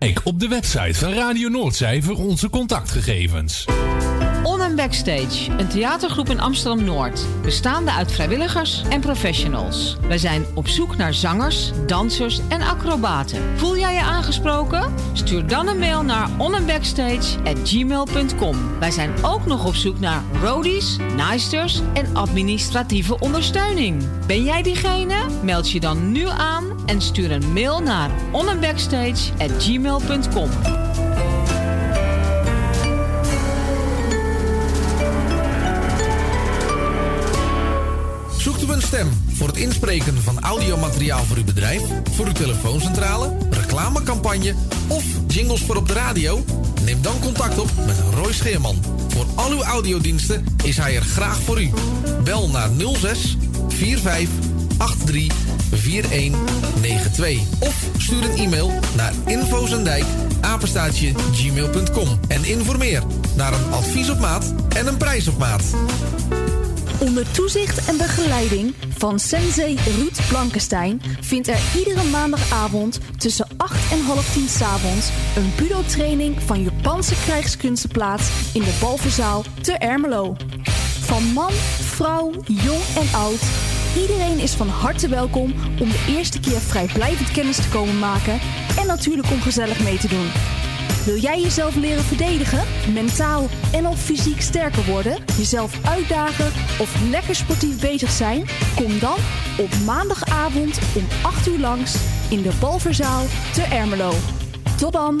Kijk op de website van Radio Noordzij voor onze contactgegevens. On and Backstage, een theatergroep in Amsterdam-Noord. Bestaande uit vrijwilligers en professionals. Wij zijn op zoek naar zangers, dansers en acrobaten. Voel jij je aangesproken? Stuur dan een mail naar onandbackstage.gmail.com. Wij zijn ook nog op zoek naar roadies, naaisters en administratieve ondersteuning. Ben jij diegene? Meld je dan nu aan en stuur een mail naar onandbackstage.gmail.com. Zoekt u een stem voor het inspreken van audiomateriaal voor uw bedrijf, voor uw telefooncentrale, reclamecampagne of jingles voor op de radio? Neem dan contact op met Roy Scheerman. Voor al uw audiodiensten is hij er graag voor u. Bel naar 06 45 83 4192 of stuur een e-mail naar infozendijk apenstaatje gmail.com en informeer naar een advies op maat en een prijs op maat. Onder toezicht en begeleiding van sensei Ruud Blankenstein vindt er iedere maandagavond tussen 8 en half 10 s'avonds een budo-training van Japanse krijgskunsten plaats in de Balverzaal te Ermelo. Van man, vrouw, jong en oud, iedereen is van harte welkom om de eerste keer vrijblijvend kennis te komen maken en natuurlijk om gezellig mee te doen. Wil jij jezelf leren verdedigen, mentaal en of fysiek sterker worden, jezelf uitdagen of lekker sportief bezig zijn? Kom dan op maandagavond om 8 uur langs in de Balverzaal te Ermelo. Tot dan!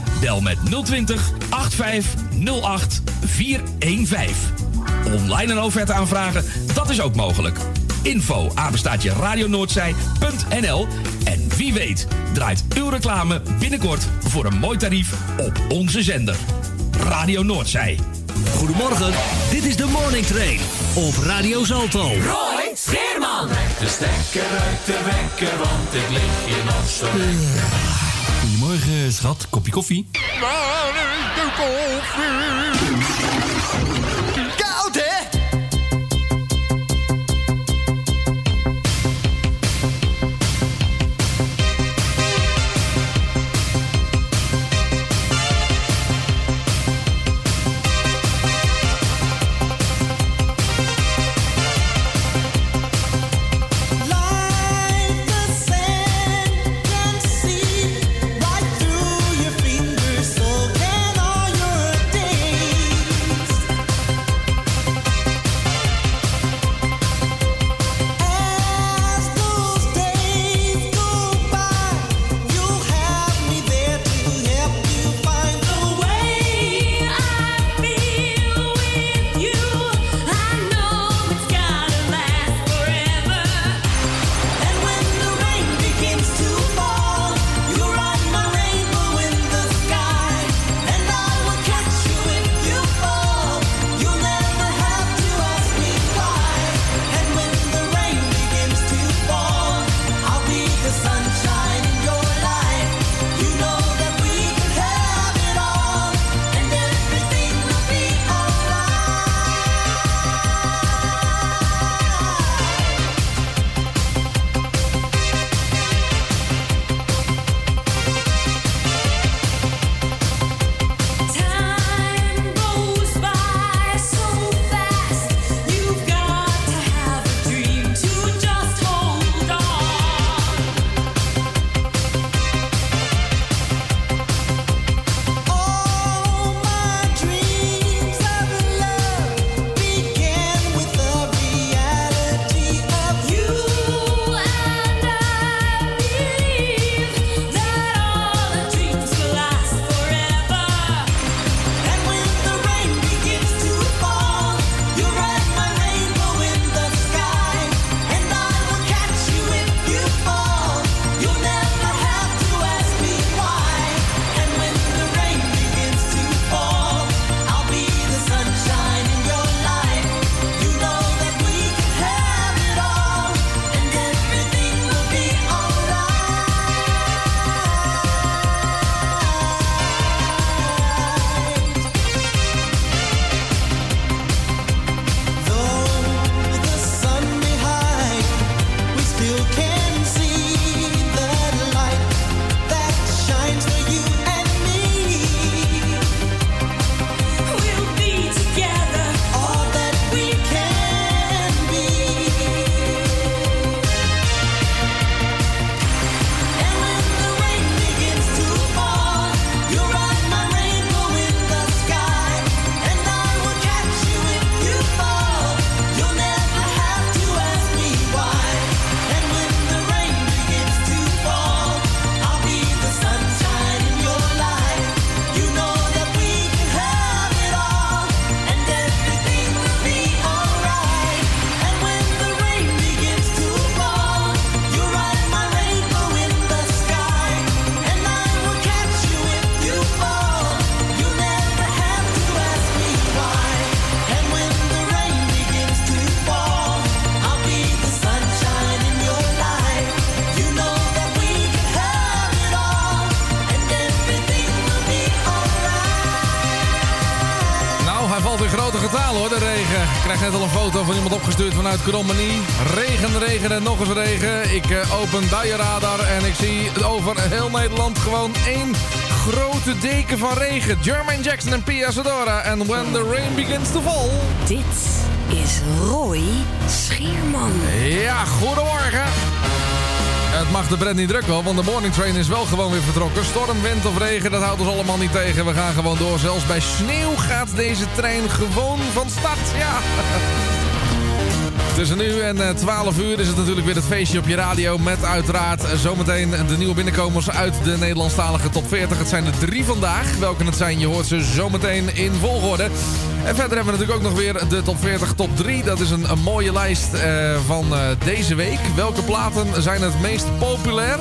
Bel met 020 8508 415. Online een offerte aanvragen, dat is ook mogelijk. Info apenstaatje radionoordzij.nl En wie weet draait uw reclame binnenkort voor een mooi tarief op onze zender. Radio Noordzij. Goedemorgen, dit is de Morning Train op Radio Zalto. Roy Scheerman. De stekker uit de wekker, want ik lig hier nog zo. Goedemorgen, schat. Kopje koffie? De koffie? Opgestuurd vanuit Krommenie. Regen, regen en nog eens regen. Ik uh, open buienradar en ik zie over heel Nederland gewoon één grote deken van regen. Jermaine Jackson en Pia Sadora. En When the Rain Begins to Fall. Dit is Roy Scheerman. Ja, goedemorgen. Het mag de Brent niet druk hoor, want de morning train is wel gewoon weer vertrokken. Storm, wind of regen, dat houdt ons allemaal niet tegen. We gaan gewoon door. Zelfs bij sneeuw gaat deze trein gewoon van start. Ja. Tussen nu en 12 uur is het natuurlijk weer het feestje op je radio. Met uiteraard zometeen de nieuwe binnenkomers uit de Nederlandstalige top 40. Het zijn er drie vandaag. Welke het zijn, je hoort ze zometeen in volgorde. En verder hebben we natuurlijk ook nog weer de top 40, top 3. Dat is een, mooie lijst uh, van deze week. Welke platen zijn het meest populair?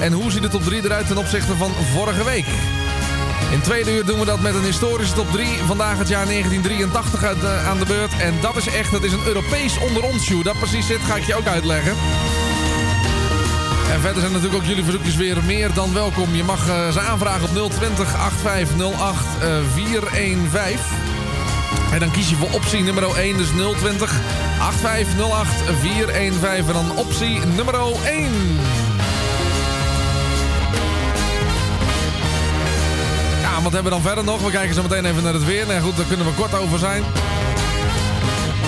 En hoe ziet de top 3 eruit ten opzichte van vorige week? In tweede uur doen we dat met een historische top 3. Vandaag het jaar 1983 uit, uh, aan de beurt. En dat is echt, dat is een Europees onder ons. Dat precies zit, ga ik je ook uitleggen. En verder zijn natuurlijk ook jullie verzoekjes weer meer dan welkom. Je mag uh, ze aanvragen op 020 8508 uh, 415. En dan kies je voor optie nummer 1, dus 020 8508 415. En dan optie nummer 1. Wat hebben we dan verder nog? We kijken zo meteen even naar het weer. Nou goed, daar kunnen we kort over zijn.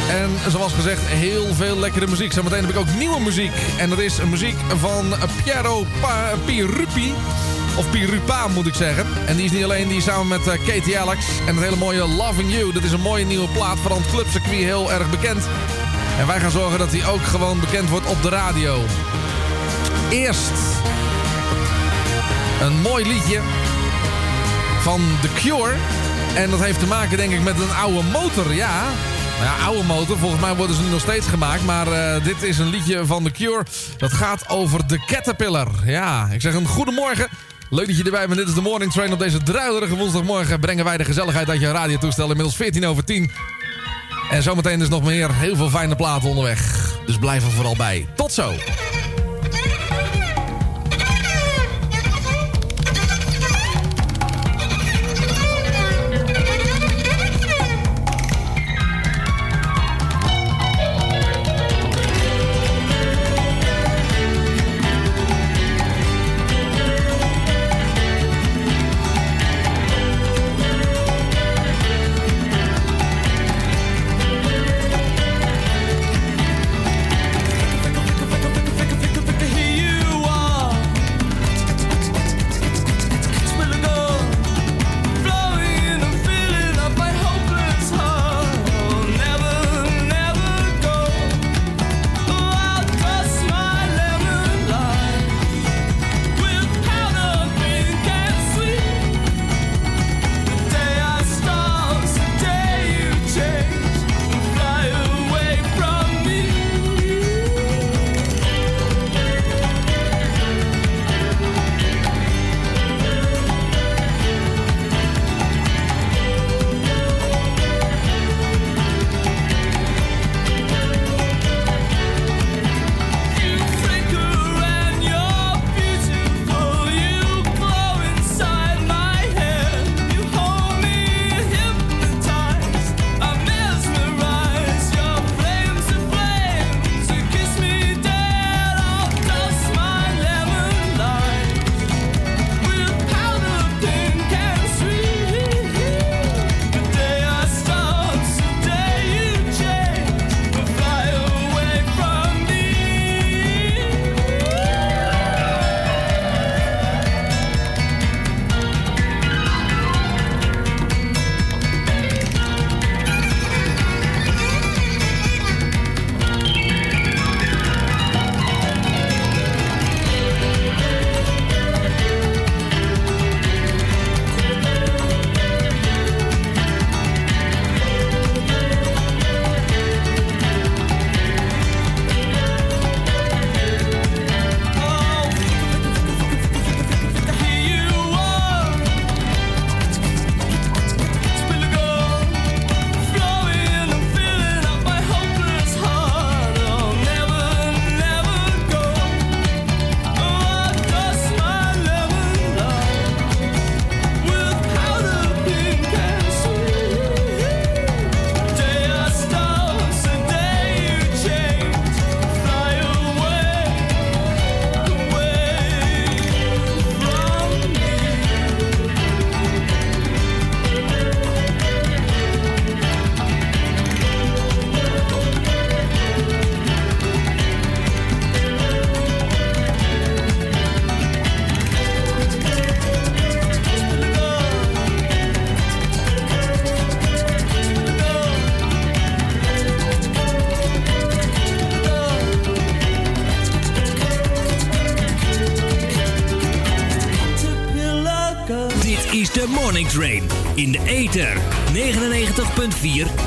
En zoals gezegd, heel veel lekkere muziek. Zometeen heb ik ook nieuwe muziek. En dat is muziek van Piero pa. Of Pirupa moet ik zeggen. En die is niet alleen, die samen met uh, Katie Alex. En het hele mooie Loving You. Dat is een mooie nieuwe plaat van het clubcircuit, heel erg bekend. En wij gaan zorgen dat hij ook gewoon bekend wordt op de radio. Eerst een mooi liedje van The Cure. En dat heeft te maken denk ik met een oude motor, ja. Nou ja, oude motor. Volgens mij worden ze nu nog steeds gemaakt. Maar uh, dit is een liedje van The Cure. Dat gaat over de Caterpillar. Ja, ik zeg een goedemorgen. Leuk dat je erbij bent. Dit is de Morning Train. Op deze druilerige woensdagmorgen brengen wij de gezelligheid uit je radiotoestel. Inmiddels 14 over 10. En zometeen is nog meer heel veel fijne platen onderweg. Dus blijf er vooral bij. Tot zo!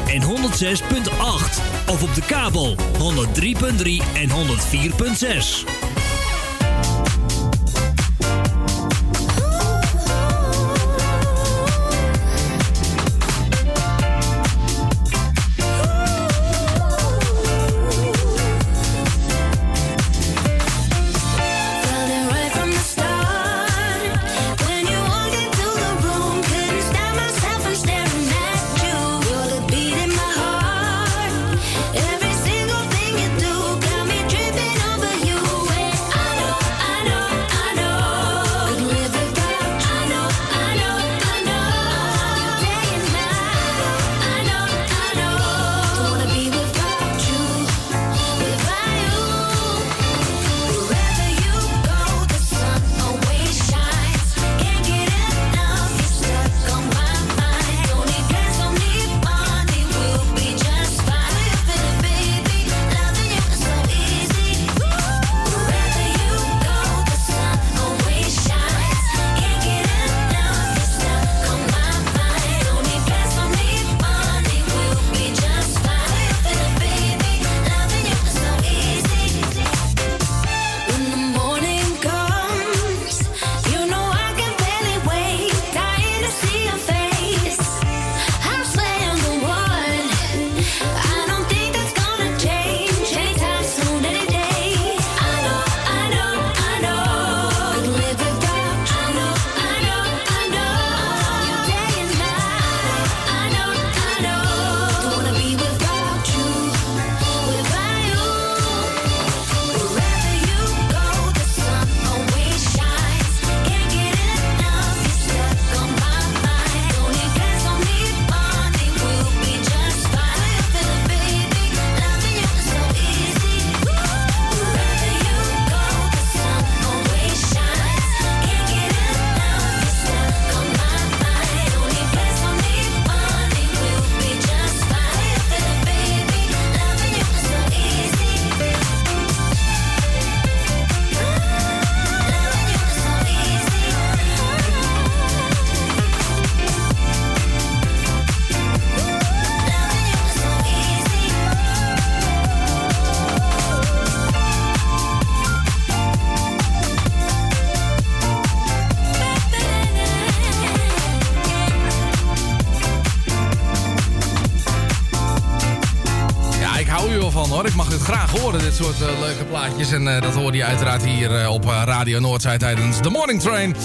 En 106.8. Of op de kabel 103.3 en 104.6. soort eh, leuke plaatjes. En eh, dat hoorde je uiteraard hier eh, op Radio Noordzij tijdens The Morning Train.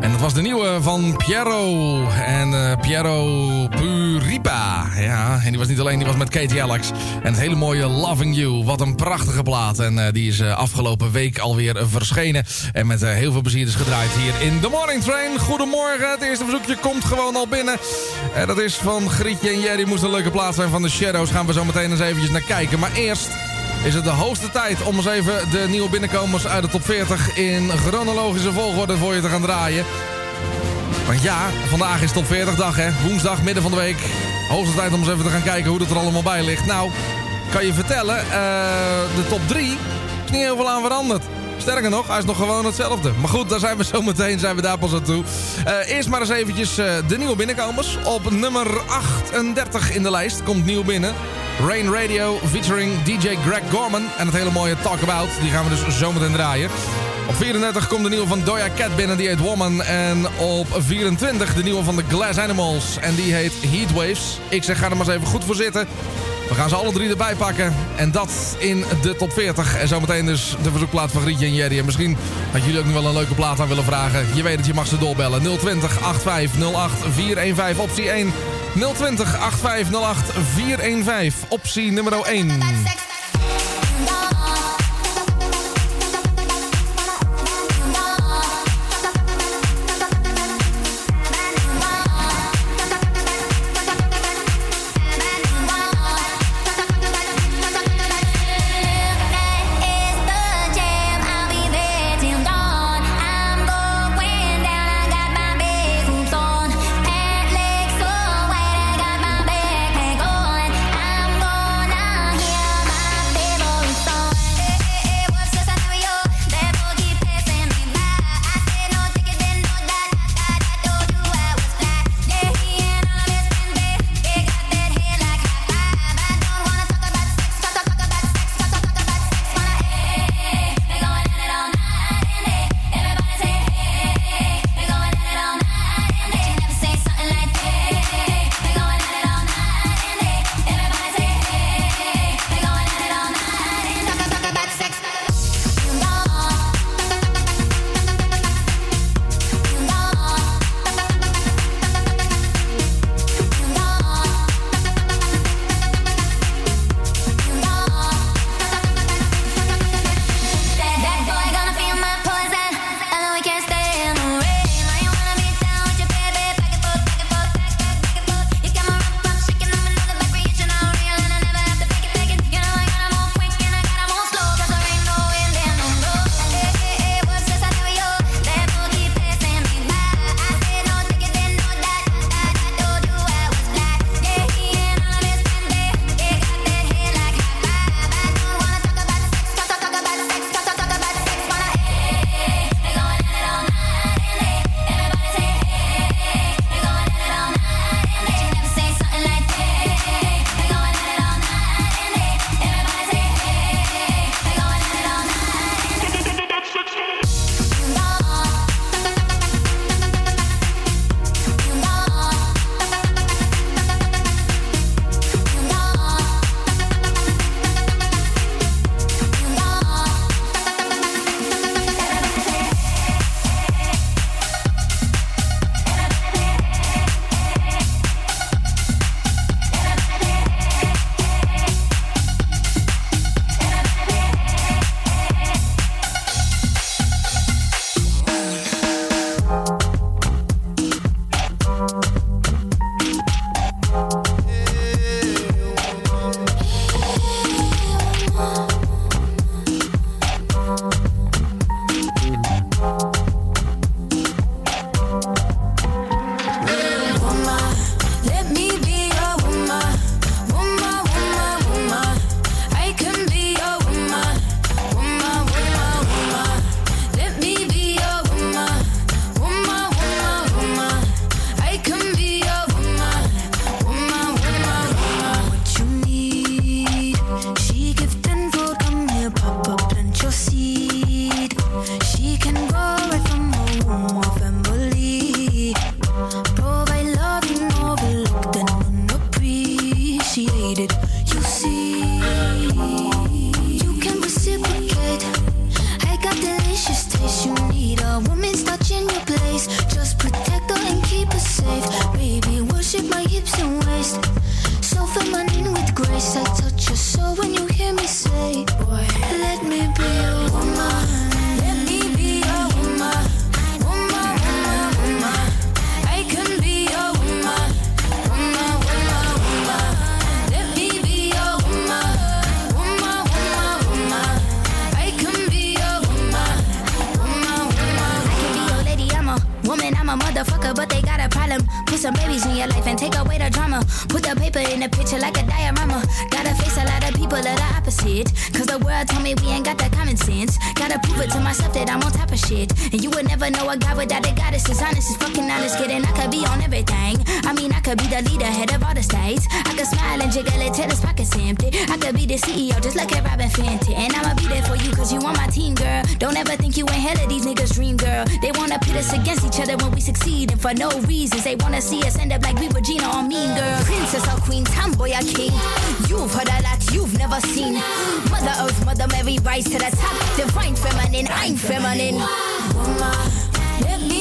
En dat was de nieuwe van Piero. En Piero Puripa. Ja, en die was niet alleen, die was met Katie Alex. En het hele mooie Loving You. Wat een prachtige plaat. En die is afgelopen week alweer verschenen. En met heel veel plezier is gedraaid hier in The Morning Train. Goedemorgen, het eerste verzoekje komt gewoon al binnen. En dat is van Grietje en Jerry. Moest een leuke plaat zijn van de Shadows. Gaan we zo meteen eens eventjes naar kijken. Maar eerst is het de hoogste tijd om eens even de nieuwe binnenkomers uit de top 40 in chronologische volgorde voor je te gaan draaien. Want ja, vandaag is top 40 dag hè. Woensdag, midden van de week. Hoogste tijd om eens even te gaan kijken hoe het er allemaal bij ligt. Nou, kan je vertellen, eh, de top 3 is niet heel veel aan veranderd. Sterker nog, hij is nog gewoon hetzelfde. Maar goed, daar zijn we zo meteen, zijn we daar pas aan toe. Eh, eerst maar eens eventjes eh, de nieuwe binnenkomers. Op nummer 38 in de lijst komt nieuw binnen. Rain Radio featuring DJ Greg Gorman. En het hele mooie Talk About, die gaan we dus zo meteen draaien. Op 34 komt de nieuwe van Doja Cat binnen, die heet Woman. En op 24 de nieuwe van de Glass Animals. En die heet Heatwaves. Ik zeg, ga er maar eens even goed voor zitten. We gaan ze alle drie erbij pakken. En dat in de top 40. En zometeen dus de verzoekplaat van Grietje en Jerry. En misschien had jullie ook nog wel een leuke plaat aan willen vragen. Je weet het, je mag ze doorbellen. 020 8508 415 optie 1. 020 8508 415 optie nummer 1. picture like a diorama. Gotta face a lot of people that are opposite. Cause the world told me we ain't got that common sense gotta prove it to myself that I'm on top of shit. And you would never know a guy without a goddess. As honest as fucking honest, kidding. I could be on everything. I mean, I could be the leader, head of all the states. I could smile and jiggle it till his pockets empty. I could be the CEO, just like at Robin Fenty. And I'ma be there for you, cause you on my team, girl. Don't ever think you ain't hell of these niggas' dream, girl. They wanna pit us against each other when we succeed. And for no reasons, they wanna see us end up like we were Gina or Mean Girl. Princess or Queen, Tomboy or King. You've heard a lot you've never seen. Mother Earth, Mother Mary, rise to the top. Divine feminine, I'm feminine. Woman,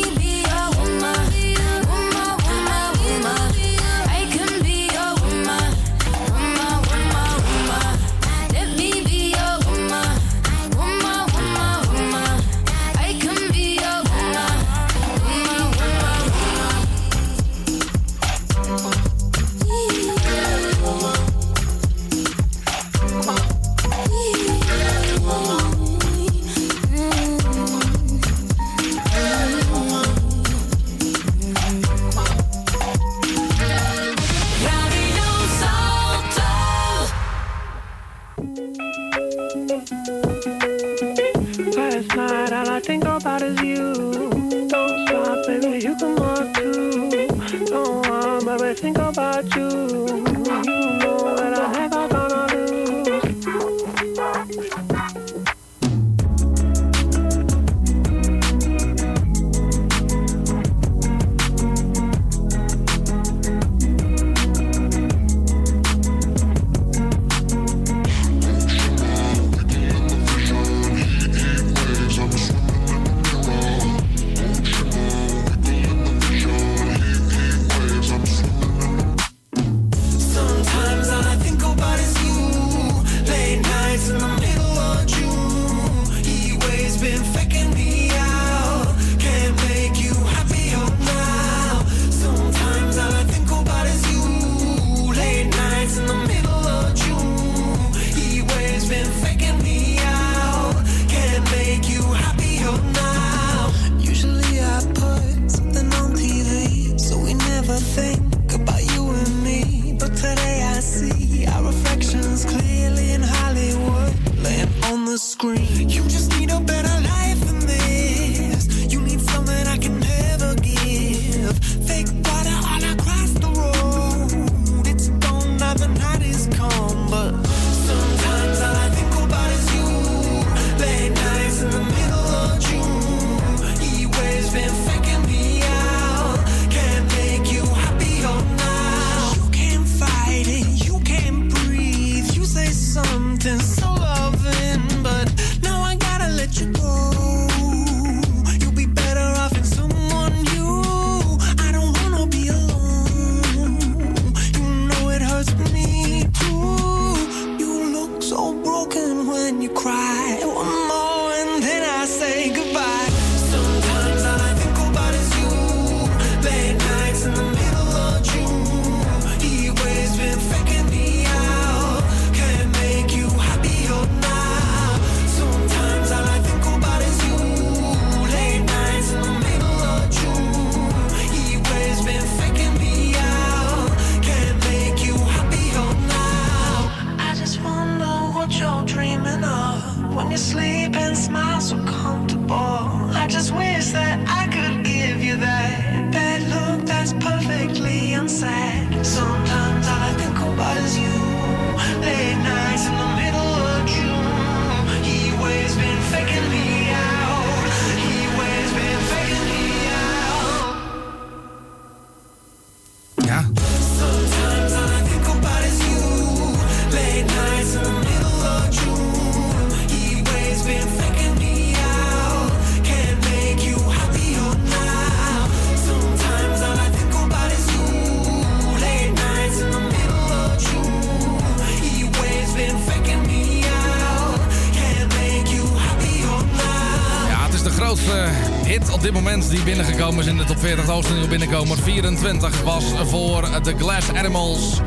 binnenkomer. 24 was voor de Glass Animals.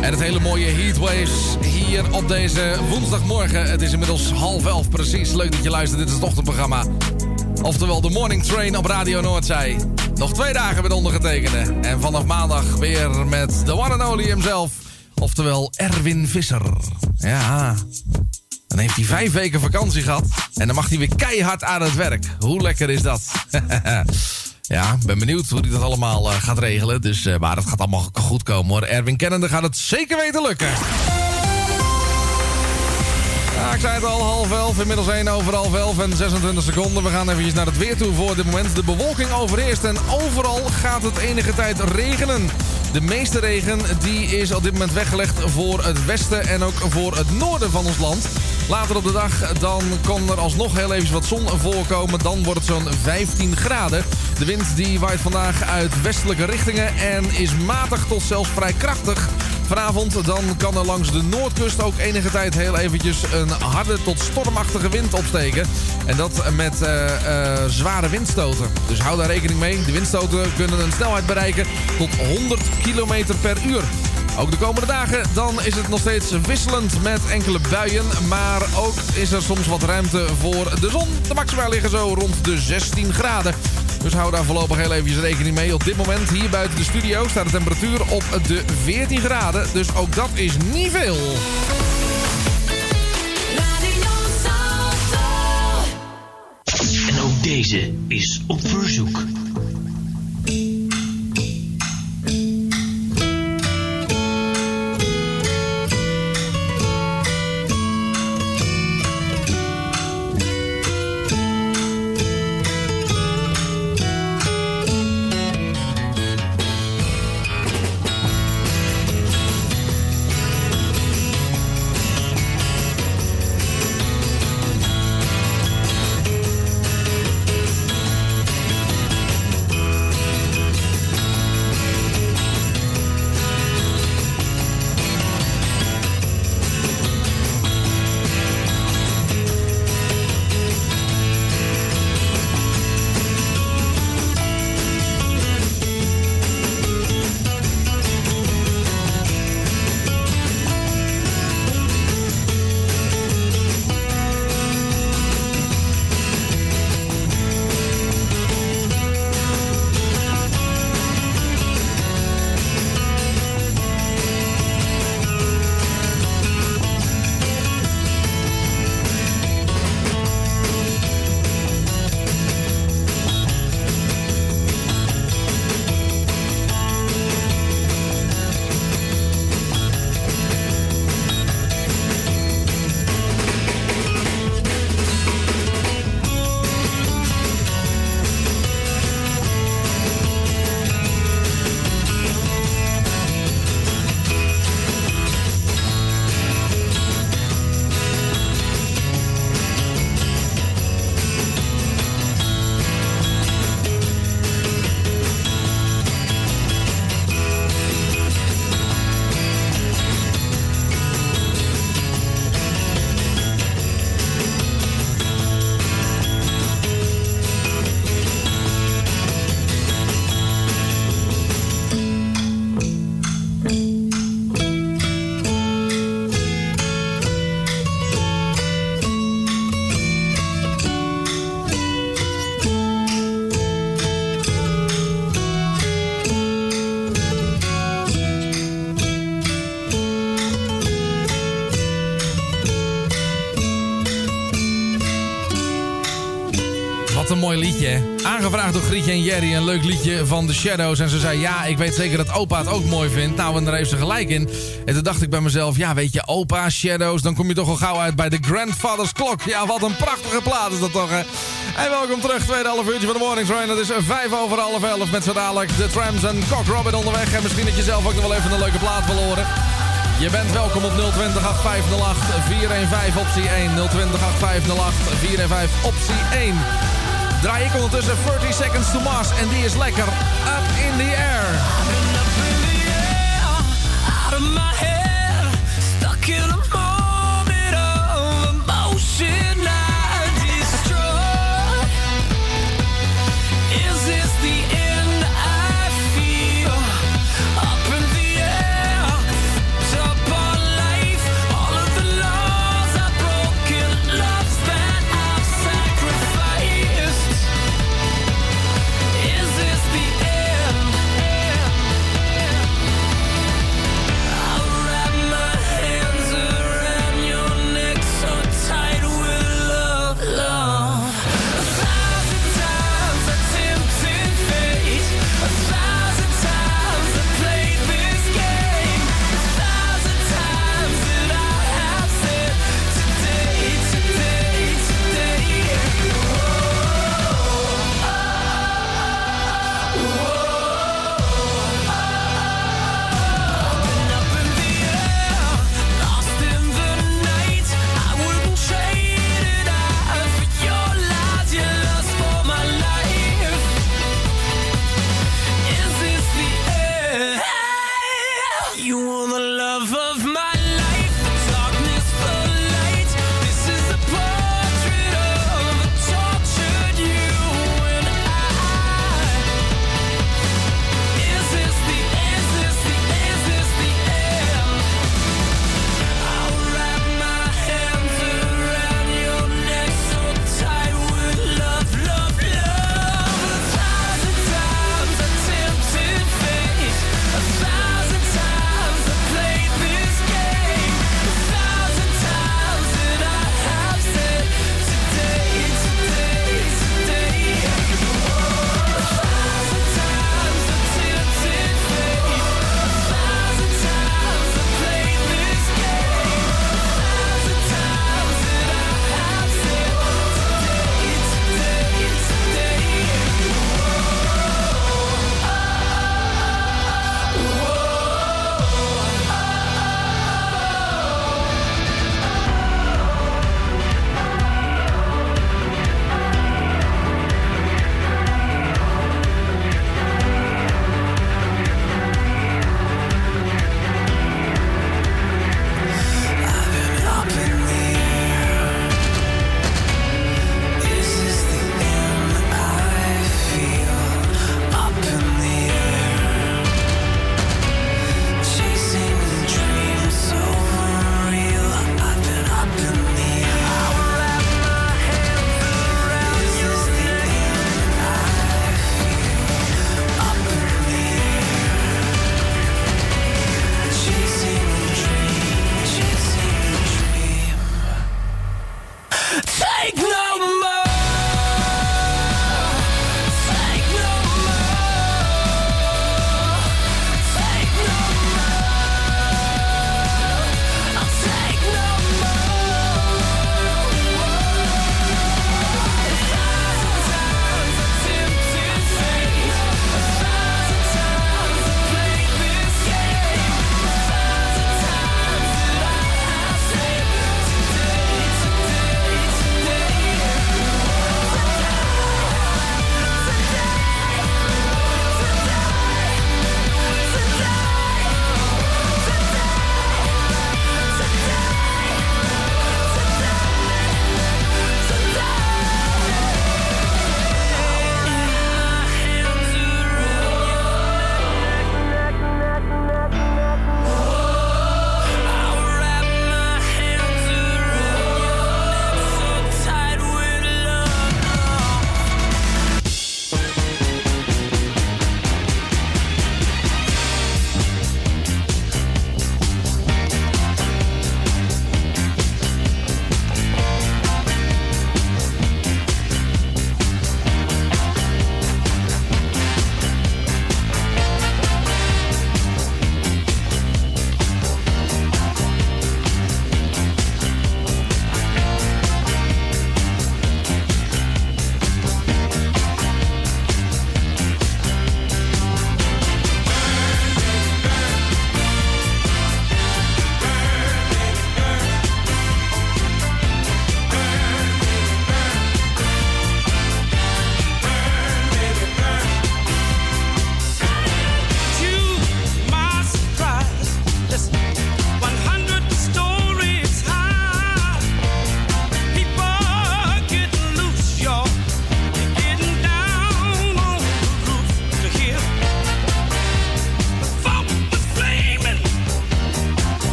En het hele mooie Heatwaves hier op deze woensdagmorgen. Het is inmiddels half elf precies. Leuk dat je luistert. Dit is het ochtendprogramma. Oftewel de Morning Train op Radio Noordzee. Nog twee dagen met ondergetekende. En vanaf maandag weer met de one and only himself. Oftewel Erwin Visser. Ja, dan heeft hij vijf weken vakantie gehad. En dan mag hij weer keihard aan het werk. Hoe lekker is dat? ja, ben benieuwd hoe hij dat allemaal eh, gaat regelen. Dus, eh, maar het gaat allemaal goed komen hoor. Erwin Kennende gaat het zeker weten lukken. Ja, ik zei het al, half elf. Inmiddels 1 over half elf en 26 seconden. We gaan eventjes naar het weer toe voor dit moment. De bewolking overheerst en overal gaat het enige tijd regenen. De meeste regen die is op dit moment weggelegd voor het westen en ook voor het noorden van ons land. Later op de dag dan kan er alsnog heel even wat zon voorkomen. Dan wordt het zo'n 15 graden. De wind die waait vandaag uit westelijke richtingen en is matig tot zelfs vrij krachtig. Vanavond dan kan er langs de noordkust ook enige tijd heel eventjes een harde tot stormachtige wind opsteken. En dat met eh, eh, zware windstoten. Dus hou daar rekening mee. De windstoten kunnen een snelheid bereiken tot 100 km per uur. Ook de komende dagen dan is het nog steeds wisselend met enkele buien. Maar ook is er soms wat ruimte voor de zon. De maxima liggen zo rond de 16 graden. Dus hou daar voorlopig heel eventjes rekening mee. Op dit moment hier buiten de studio staat de temperatuur op de 14 graden. Dus ook dat is niet veel. En ook deze is op verzoek. Mooi liedje? Aangevraagd door Grietje en Jerry, een leuk liedje van The Shadows. En ze zei, ja, ik weet zeker dat opa het ook mooi vindt. Nou, en daar heeft ze gelijk in. En toen dacht ik bij mezelf, ja, weet je, opa, Shadows... dan kom je toch al gauw uit bij The Grandfather's Clock. Ja, wat een prachtige plaat is dat toch, hè? En welkom terug, tweede half uurtje van de Morning Train. Het is vijf over half elf met zo dadelijk de Trams en Cock Robin onderweg. En misschien dat je zelf ook nog wel even een leuke plaat wil horen. Je bent welkom op 020 8508 415 optie 1. 020 8508 415 optie 1. Draai ik ondertussen 30 Seconds to Mars en die is lekker up in the air.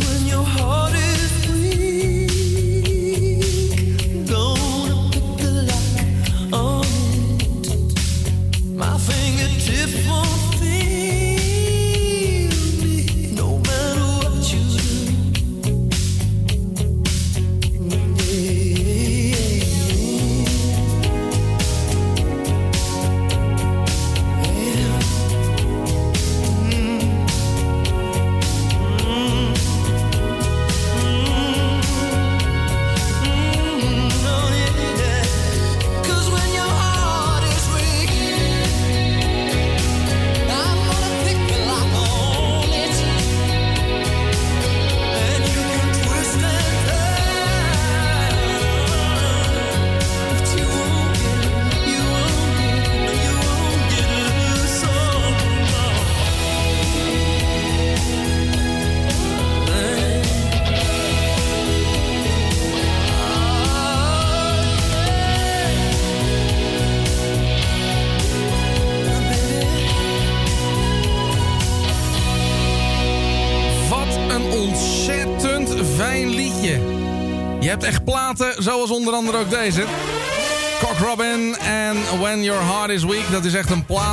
When your heart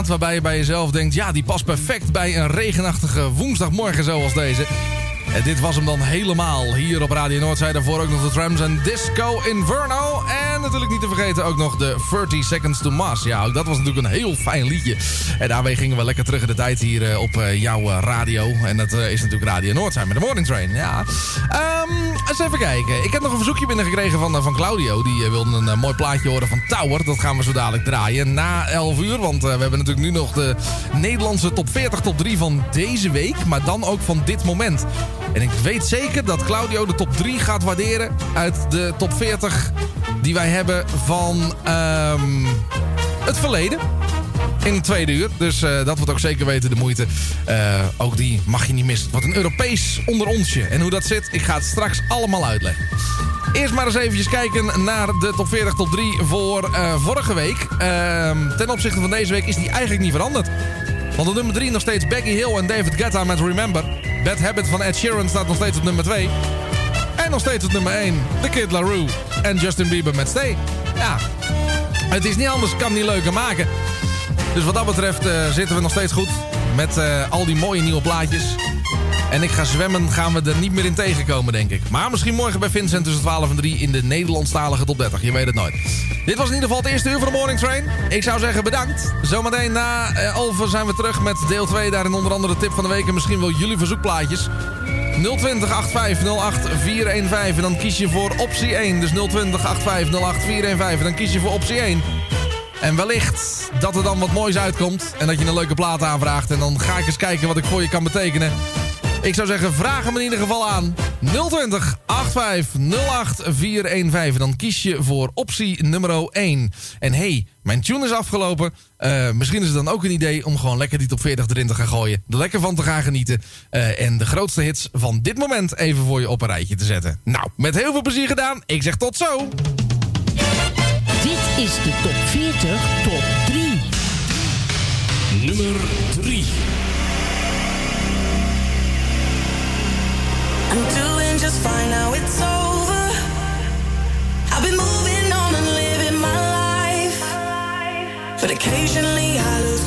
waarbij je bij jezelf denkt... ja, die past perfect bij een regenachtige woensdagmorgen zoals deze. En dit was hem dan helemaal hier op Radio Noordzij. Daarvoor ook nog de Trams en Disco Inferno. En natuurlijk niet te vergeten ook nog de 30 Seconds to Mars. Ja, dat was natuurlijk een heel fijn liedje. En daarmee gingen we lekker terug in de tijd hier eh, op eh, jouw eh, radio. En dat is natuurlijk Radio Noordzij met de Morning Train. Ja. Eens even kijken. Ik heb nog een verzoekje binnengekregen van, eh, van Claudio. Die eh, wilde een eh, mooi plaatje horen van Tower. Dat gaan we zo dadelijk draaien na 11 uur. Want we hebben natuurlijk nu nog de Nederlandse top 40, top 3 van deze week. Maar dan ook van dit moment. En ik weet zeker dat Claudio de top 3 gaat waarderen uit de top 40 die wij hebben van ehm, het verleden. In het tweede uur. Dus eh, dat wordt ook zeker weten de moeite. Eh, ook die mag je niet missen. Wat een Europees onder onsje. En hoe dat zit, ik ga het straks allemaal uitleggen. Eerst maar eens eventjes kijken naar de top 40 top 3 voor eh, vorige week. Ehm, ten opzichte van deze week is die eigenlijk niet veranderd. Want op nummer 3 nog steeds Becky Hill en David Guetta met Remember. Bad Habit van Ed Sheeran staat nog steeds op nummer 2. En nog steeds op nummer 1 The Kid Larue en Justin Bieber met Stay. Ja, het is niet anders, kan niet leuker maken. Dus wat dat betreft eh, zitten we nog steeds goed met eh, al die mooie nieuwe plaatjes. En ik ga zwemmen, gaan we er niet meer in tegenkomen, denk ik. Maar misschien morgen bij Vincent tussen 12 en 3 in de Nederlandstalige top 30. Je weet het nooit. Dit was in ieder geval het eerste uur van de Morning Train. Ik zou zeggen bedankt. Zometeen na eh, Alphen zijn we terug met deel 2. Daarin onder andere de tip van de week en misschien wel jullie verzoekplaatjes. 020 850 415 en dan kies je voor optie 1. Dus 020 850 415 en dan kies je voor optie 1. En wellicht dat er dan wat moois uitkomt. En dat je een leuke plaat aanvraagt. En dan ga ik eens kijken wat ik voor je kan betekenen. Ik zou zeggen, vraag hem in ieder geval aan. 020 8508 415. En dan kies je voor optie nummer 1. En hey, mijn tune is afgelopen. Eh, misschien is het dan ook een idee om gewoon lekker die top 40 erin te gaan gooien. Er lekker van te gaan genieten. Eh, en de grootste hits van dit moment even voor je op een rijtje te zetten. Nou, met heel veel plezier gedaan. Ik zeg tot zo. Is de top 40 top 3. Nummer 3. I'm doing just fine now it's over. I've been moving on and living my life. But occasionally I lose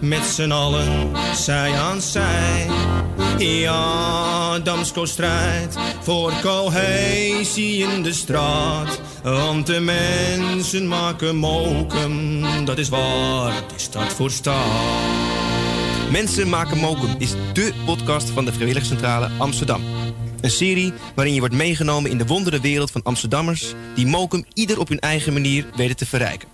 met z'n allen, zij aan zij. Ja, Damsko strijdt voor cohesie in de straat. Want de mensen maken mokum, dat is waar de stad voor staat. Mensen maken mokum is dé podcast van de Vrijwilligcentrale Amsterdam. Een serie waarin je wordt meegenomen in de wondere wereld van Amsterdammers... die mokum ieder op hun eigen manier weten te verrijken.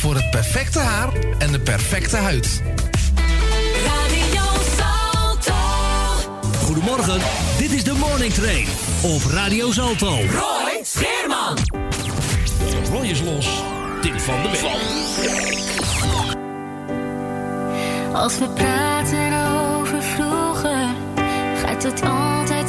Voor het perfecte haar en de perfecte huid. Radio Salto. Goedemorgen, dit is de Morning Train op Radio Salto. Roy Scheerman. Roy is los. Tip van de week. Als we praten over vroeger, gaat het altijd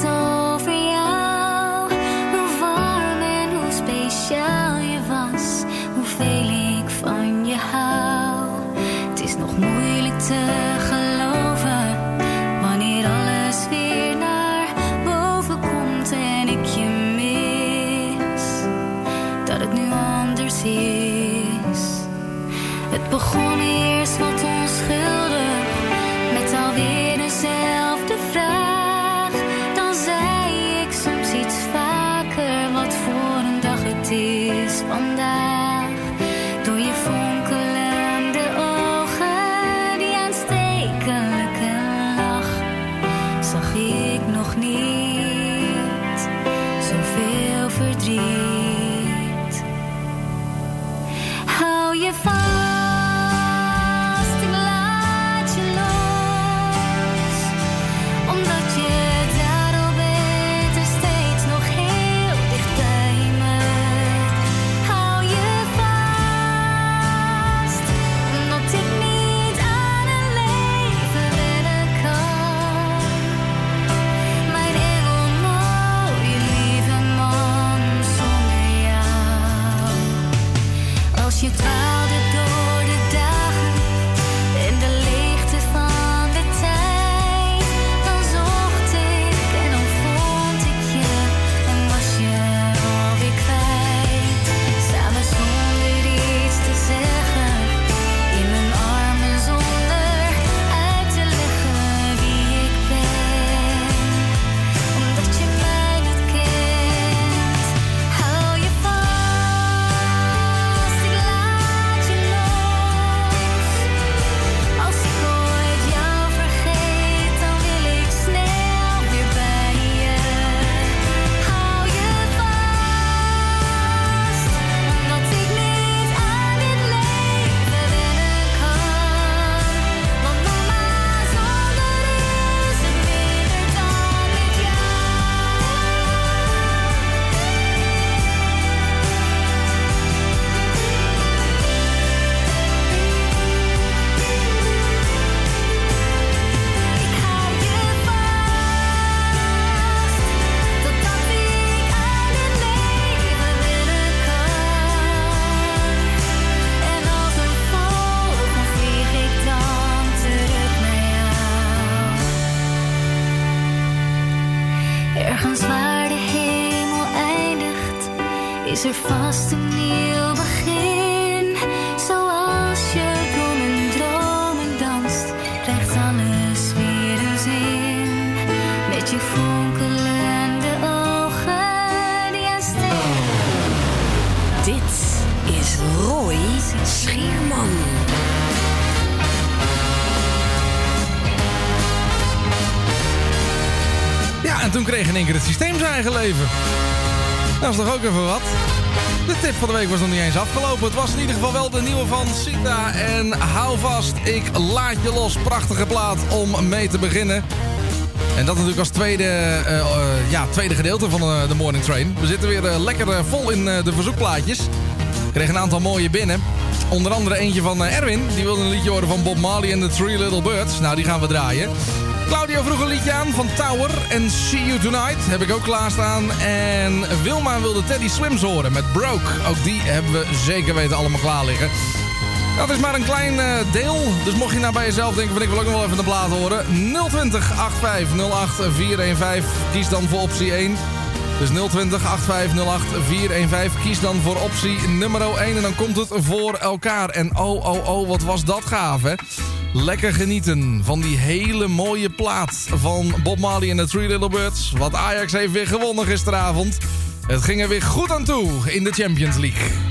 Is toch ook even wat? De tip van de week was nog niet eens afgelopen. Het was in ieder geval wel de nieuwe van Sita. En hou vast, ik laat je los. Prachtige plaat om mee te beginnen. En dat natuurlijk als tweede, eh, eh, ja, tweede gedeelte van eh, de Morning Train. We zitten weer lekker vol in de verzoekplaatjes. Ik kreeg een aantal mooie binnen. Onder andere eentje van Erwin. Die wilde een liedje horen van Bob Marley en the Three Little Birds. Nou, die gaan we draaien. Claudio vroeg een liedje aan van Tower en See You Tonight. Heb ik ook klaarstaan. En Wilma wilde Teddy Swims horen met Broke. Ook die hebben we zeker weten allemaal klaar liggen. Dat is maar een klein eh, deel. Dus mocht je nou bij jezelf denken van ik wil ook nog wel even de plaat horen. 020 8508 415. Kies dan voor optie 1. Dus 020 8508 415. Kies dan voor optie nummer 1. En dan komt het voor elkaar. En oh, oh, oh, wat was dat gaaf, hè? Lekker genieten van die hele mooie plaat van Bob Marley en de Three Little Birds. Wat Ajax heeft weer gewonnen gisteravond. Het ging er weer goed aan toe in de Champions League.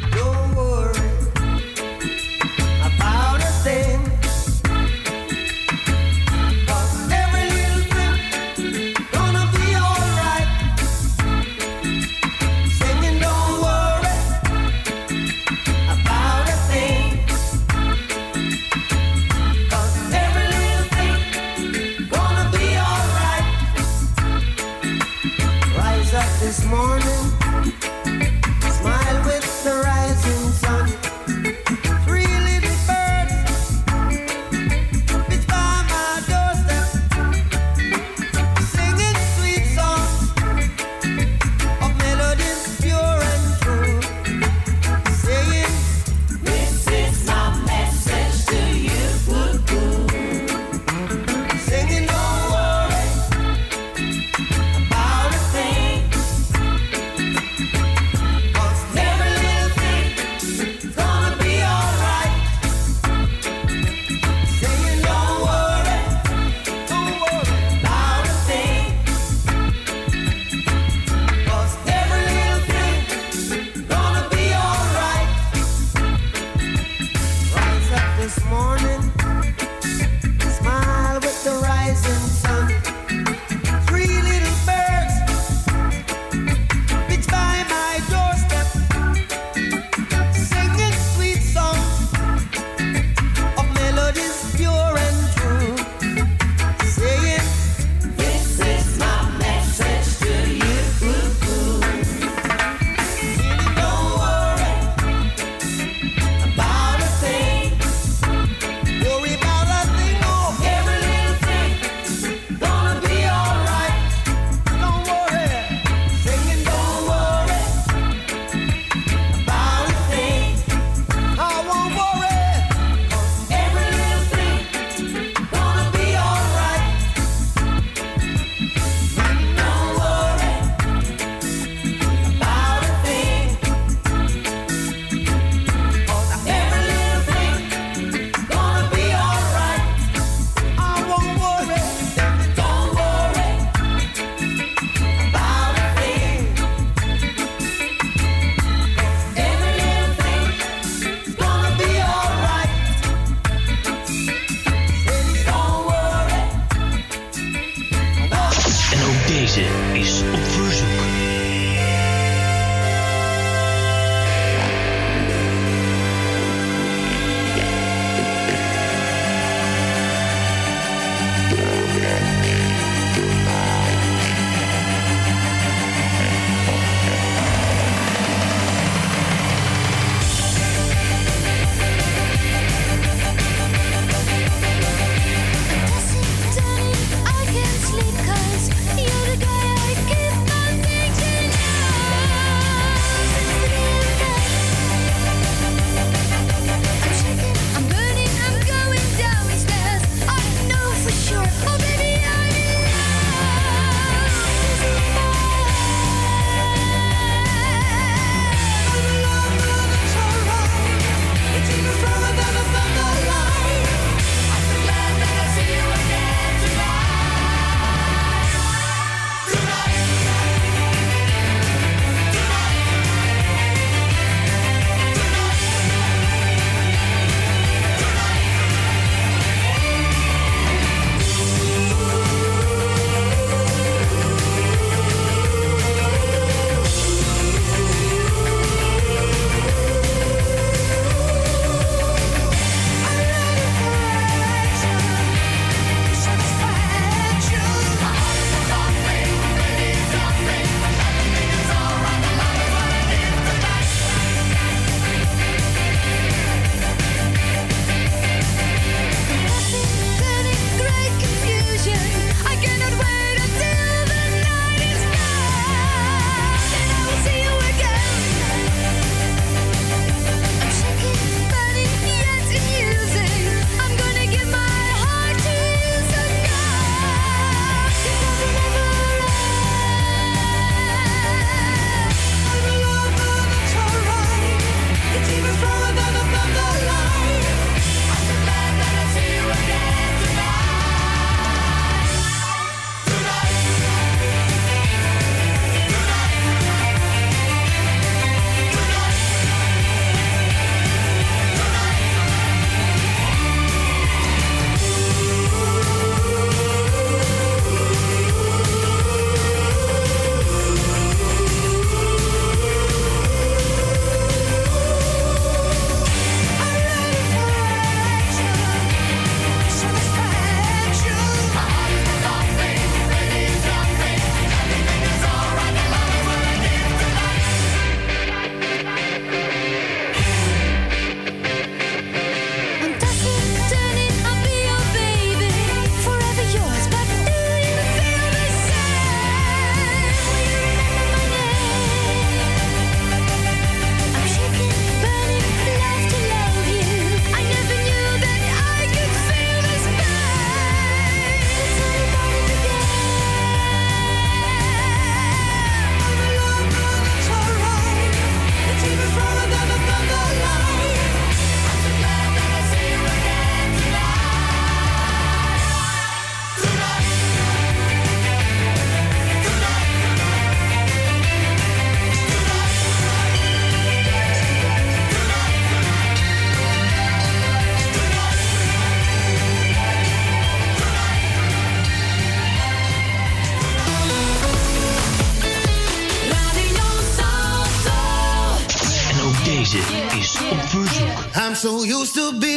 so used to be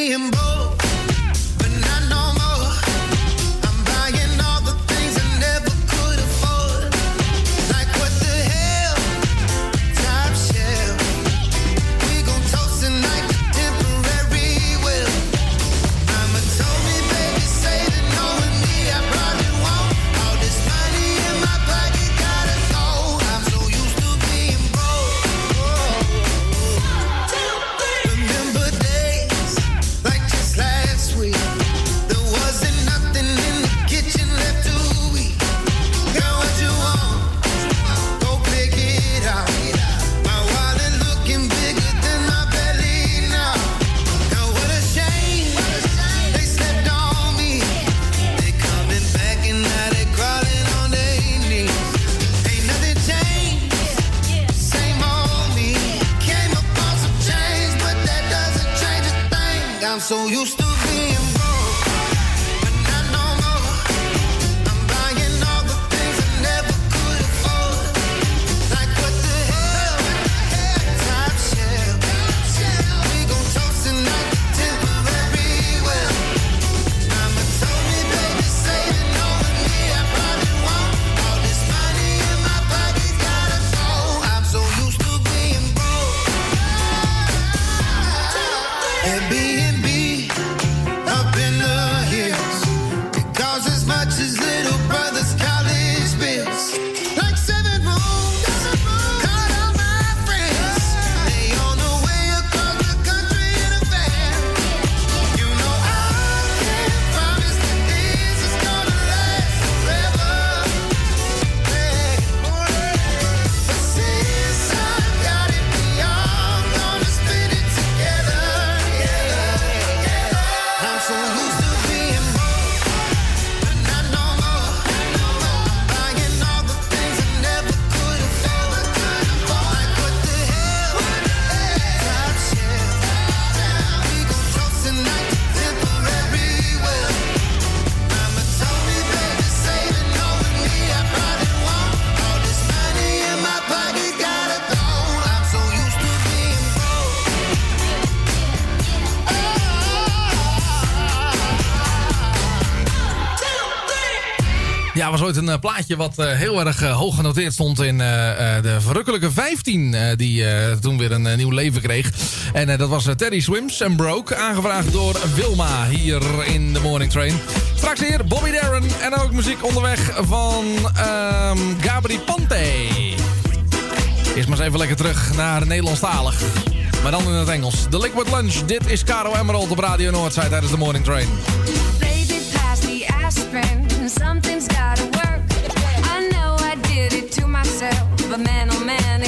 ooit een eh, plaatje wat eh, heel erg eh, hoog genoteerd stond in de verrukkelijke 15. die toen weer een nieuw leven kreeg. En dat was Teddy Swims and Broke. Aangevraagd door Wilma hier in de Morning Train. Straks hier Bobby Darren en ook muziek onderweg van ehm, Gabri Pante. Eerst maar eens even lekker terug naar Nederlandstalig. Maar dan in het Engels. The Liquid Lunch. Dit is Caro Emerald op Radio Noordzij tijdens de Morning Train. Baby. Something's of a man, oh man.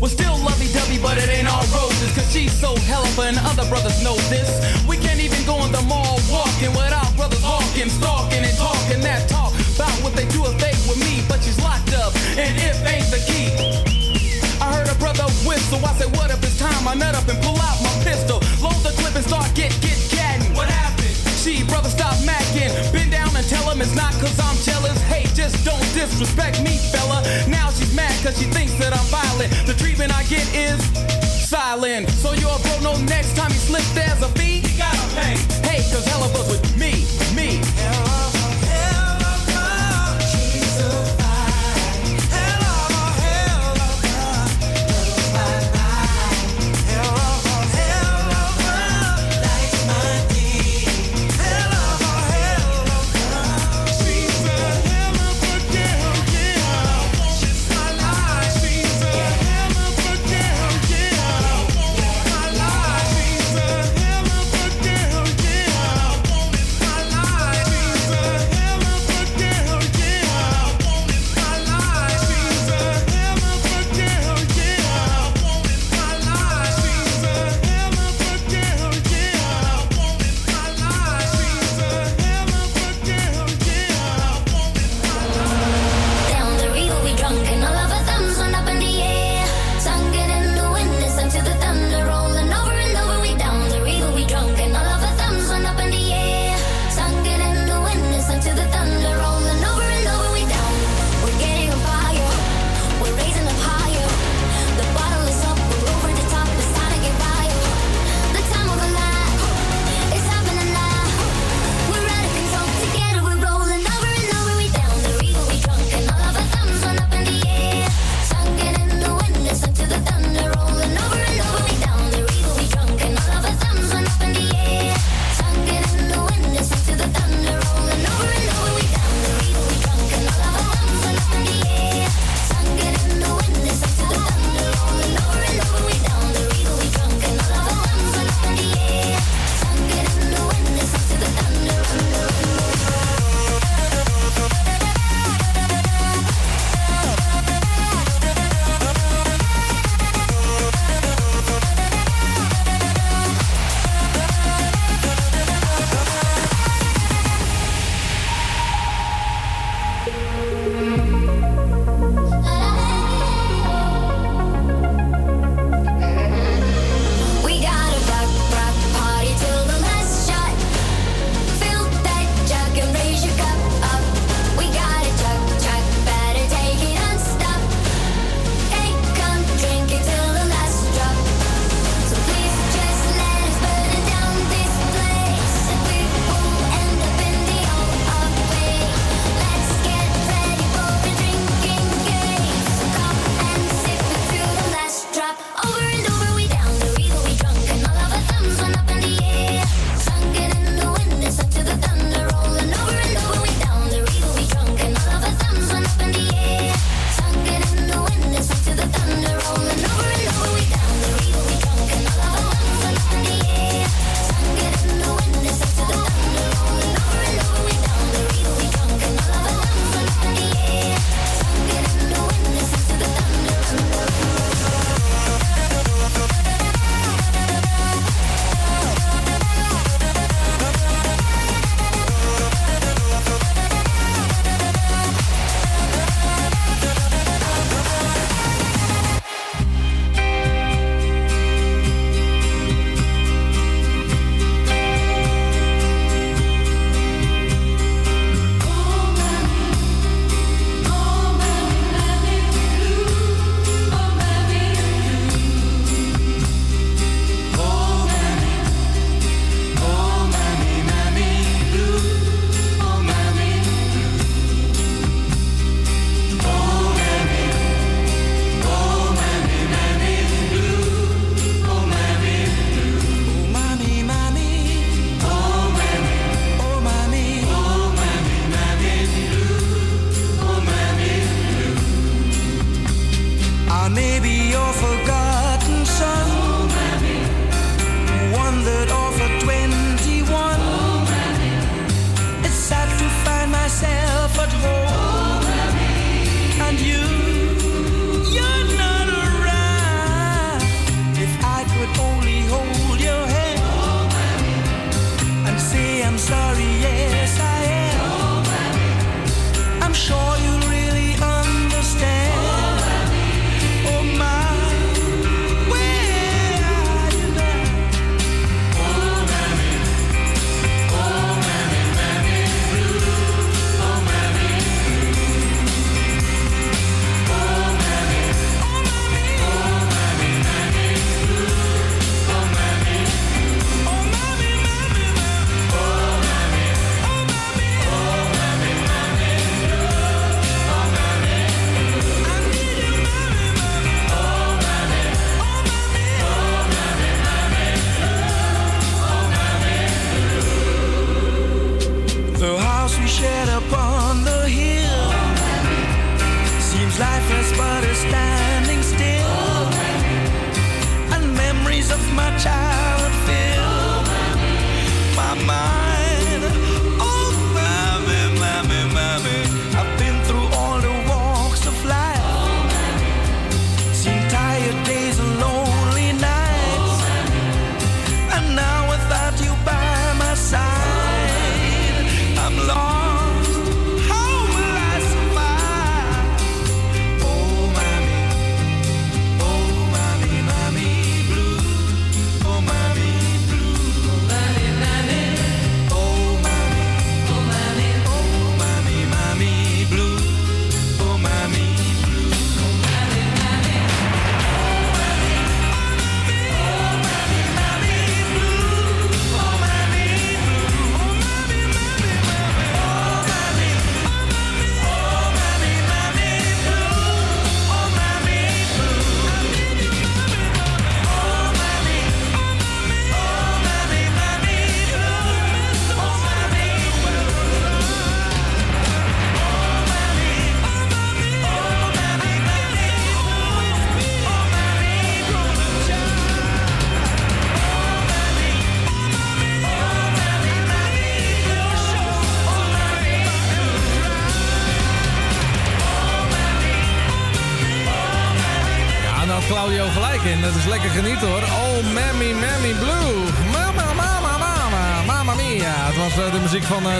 We're still lovey-dovey, but it ain't all roses. Cause she's so hell hella and other brothers know this. We can't even go in the mall walking without brothers hawking, stalking, and talking that talk about what they do if they with me. But she's locked up, and if ain't the key. I heard a brother whistle, I said, what if it's time? I nut up and pull out my pistol. Load the clip and start get, get, gatting. What happened? She, brother, stop macking. Bend down and tell him it's not cause I'm don't disrespect me, fella. Now she's mad cause she thinks that I'm violent. The treatment I get is silent. So you're a bro, no next time you slip, there's a fee. You gotta pay. Hey, cause hell of us with me, me. Hello.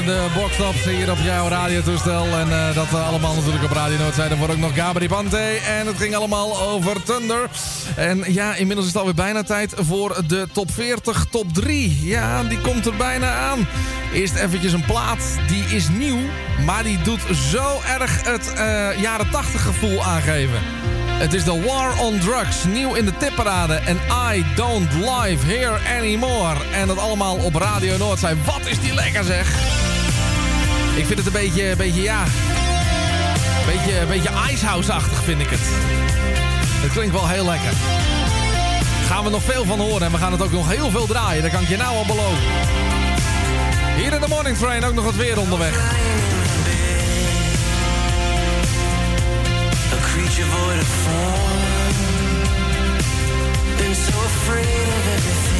De Boxtops hier op jouw radiotoestel. En eh, dat eh, allemaal natuurlijk op Radio Noordzij. Dan wordt ook nog Gabri Pante. En het ging allemaal over Thunder. En ja, inmiddels is het alweer bijna tijd voor de top 40, top 3. Ja, die komt er bijna aan. Eerst eventjes een plaat. Die is nieuw, maar die doet zo erg het eh, jaren 80 gevoel aangeven. Het is de War on Drugs, nieuw in de tipparade. En I don't live here anymore. En dat allemaal op Radio Noordzij. Wat is die lekker zeg. Ik vind het een beetje, een beetje ja... Een beetje, een beetje Icehouse-achtig vind ik het. Het klinkt wel heel lekker. Gaan we nog veel van horen. En we gaan het ook nog heel veel draaien. Dat kan ik je nou al beloven. Hier in de Morning Train ook nog het weer onderweg. So of.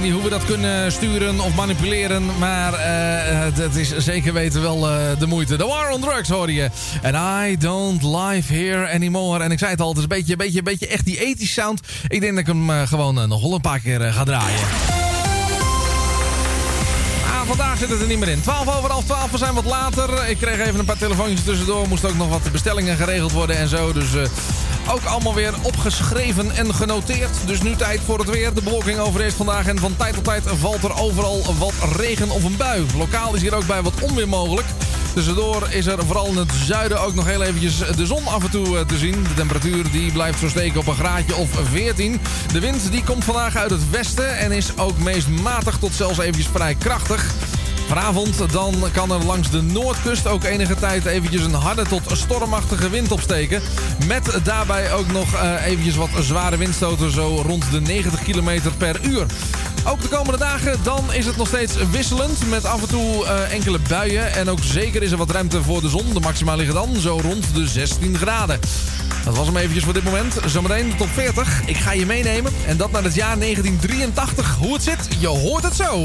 weet niet hoe we dat kunnen sturen of manipuleren, maar eh, het is zeker weten wel eh, de moeite. The War on Drugs hoor je. And I don't live here anymore. En ik zei het al, het is een beetje, beetje, beetje echt die ethisch sound. Ik denk dat ik hem gewoon nog wel een paar keer ga draaien. Ah, vandaag zit het er niet meer in. 12 over half 12, we zijn wat later. Ik kreeg even een paar telefoontjes tussendoor. Moest ook nog wat bestellingen geregeld worden en zo. Dus ook allemaal weer opgeschreven en genoteerd. Dus nu tijd voor het weer. De bewolking overheerst vandaag en van tijd tot tijd valt er overal wat regen of een bui. Lokaal is hier ook bij wat onweer mogelijk. Tussendoor is er vooral in het zuiden ook nog heel eventjes de zon af en toe eh, te zien. De temperatuur die blijft zo steken op een graadje of 14. De wind die komt vandaag uit het westen en is ook meest matig tot zelfs eventjes vrij krachtig. Vanavond dan kan er langs de noordkust ook enige tijd eventjes een harde tot stormachtige wind opsteken. Met daarbij ook nog eh, eventjes wat zware windstoten zo rond de 90 km per uur. Ook de komende dagen dan is het nog steeds wisselend met af en toe eh, enkele buien. En ook zeker is er wat ruimte voor de zon. De maxima liggen dan zo rond de 16 graden. Dat was hem eventjes voor dit moment. Zometeen de top 40. Ik ga je meenemen. En dat naar het jaar 1983. Hoe het zit, je hoort het zo.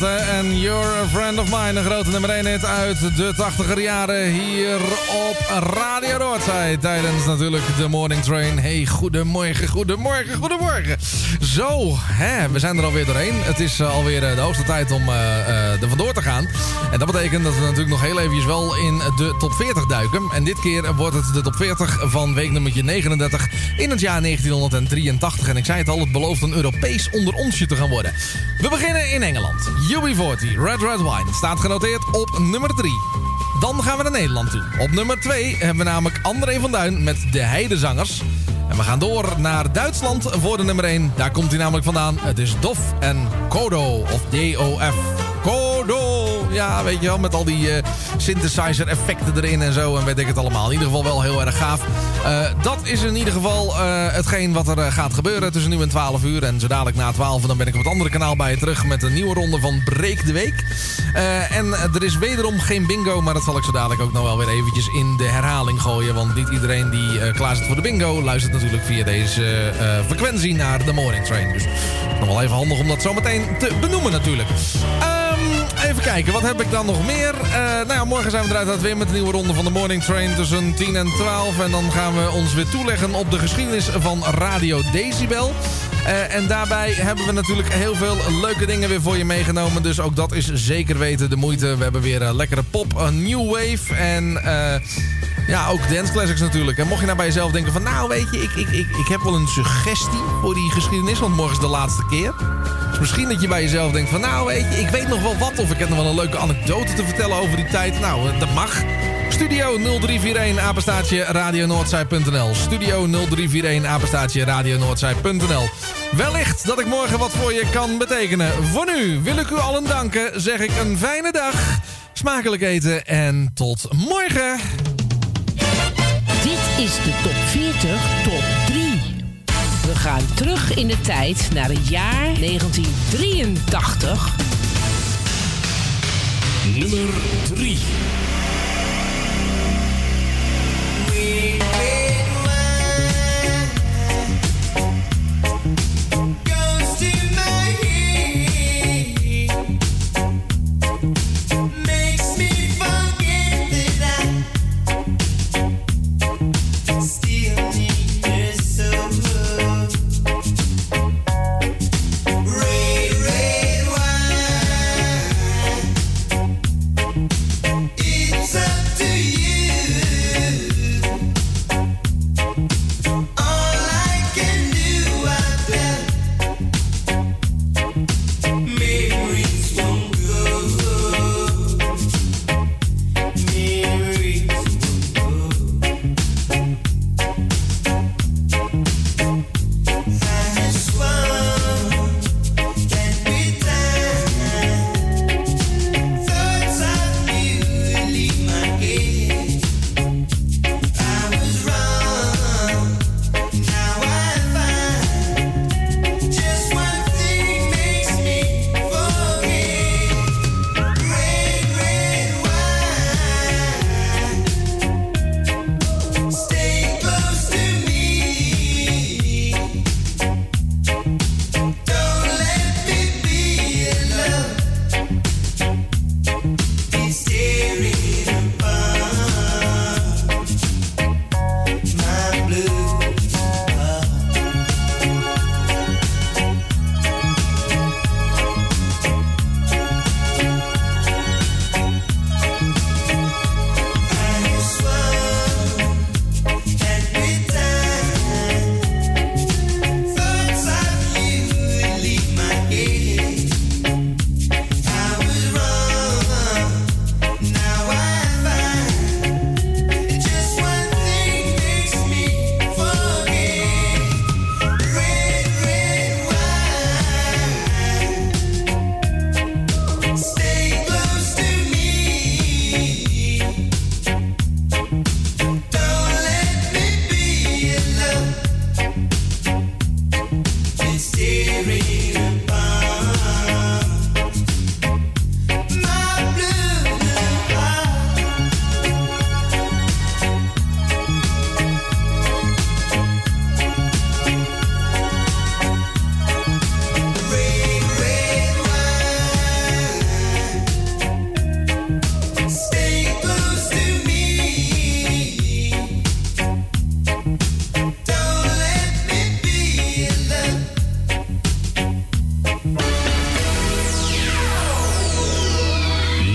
Prachtige Friend of Mine, een grote nummer 1 hit uit de 80er jaren hier op Radio Noordzij. Tijdens natuurlijk de Morning Train. Hey, goedemorgen, goedemorgen, goedemorgen. Zo, hè, we zijn er alweer doorheen. Het is eh, alweer eh, de hoogste tijd om eh, er vandoor te gaan. En dat betekent dat we natuurlijk nog heel eventjes wel in de top 40 duiken. En dit keer wordt het de top 40 van week nummertje 39 in het jaar 1983. En ik zei het al, het belooft een Europees onder onsje te gaan worden. We beginnen in Engeland. UB40, Red Red Wine, staat genoteerd op nummer 3. Dan gaan we naar Nederland toe. Op nummer 2 hebben we namelijk André van Duin met De Heidezangers. En we gaan door naar Duitsland voor de nummer 1. Daar komt hij namelijk vandaan. Het is Dof en Kodo, of D-O-F. Kodo! Ja, weet je wel, met al die eh, synthesizer effecten erin en zo. En weet ik het allemaal. In ieder geval wel heel erg gaaf. Eh, dat is in ieder geval eh, hetgeen wat er eh, gaat gebeuren tussen nu en 12 uur. En zo dadelijk na 12 dan ben ik op het andere kanaal bij je terug met een nieuwe ronde van Breek de Week. En er is wederom geen bingo, maar dat zal ik zo dadelijk ook nog wel weer eventjes in de herhaling gooien. Want niet iedereen die klaar zit voor de bingo luistert natuurlijk via deze frequentie naar de Morning Train. Dus nog wel even handig om dat zo meteen te benoemen natuurlijk. Even kijken, wat heb ik dan nog meer? Eh, nou ja, morgen zijn we eruit uit weer met een nieuwe ronde van de Morning Train tussen 10 en 12. En dan gaan we ons weer toeleggen op de geschiedenis van Radio Decibel. Eh, en daarbij hebben we natuurlijk heel veel leuke dingen weer voor je meegenomen. Dus ook dat is zeker weten de moeite. We hebben weer eh, lekkere pop, een new wave en... ja, ook dance classics natuurlijk. En mocht je nou bij jezelf denken van... nou weet je, ik, ik, ik, ik heb wel een suggestie voor die geschiedenis... want morgen is de laatste keer. Dus misschien dat je bij jezelf denkt van... nou weet je, ik weet nog wel wat... of ik heb nog wel een leuke anekdote te vertellen over die tijd. Nou, eh, dat mag. Studio 0341 apenstaatje radionoordzij.nl. Studio 0341 apenstaatje radionoordzij.nl. Wellicht dat ik morgen wat voor je kan betekenen. Voor nu wil ik u allen danken. Zeg ik een fijne dag. Smakelijk eten en tot morgen. Is de top 40 top 3. We gaan terug in de tijd naar het jaar 1983. Nummer 3.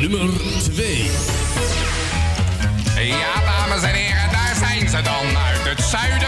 nummer 2. Ja, dames en heren, daar zijn ze dan uit het zuiden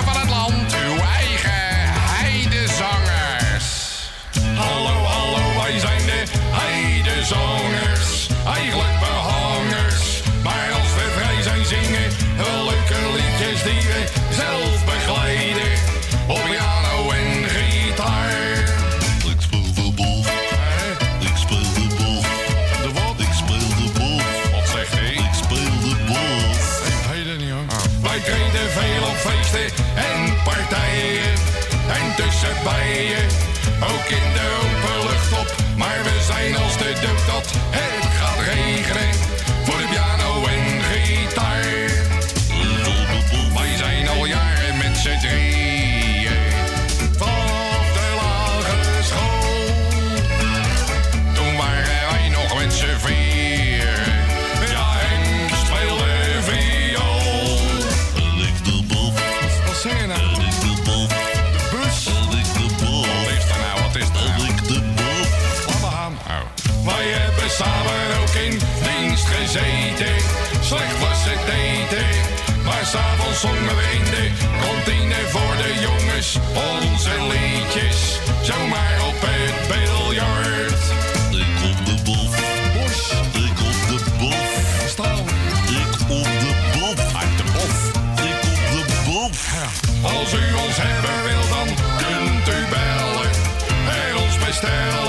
ook in de open lucht op. Maar we zijn als de dub dat het gaat regenen. Slecht was het eten, maar s'avonds zongen we in de kantine voor de jongens onze liedjes. Zomaar op het biljart. Ik op de bof, bos, Ik op de bof, Staal. Ik op de bof, uit de bof. Ik op de bof. Als u ons hebben wil, dan kunt u bellen en ons bestellen.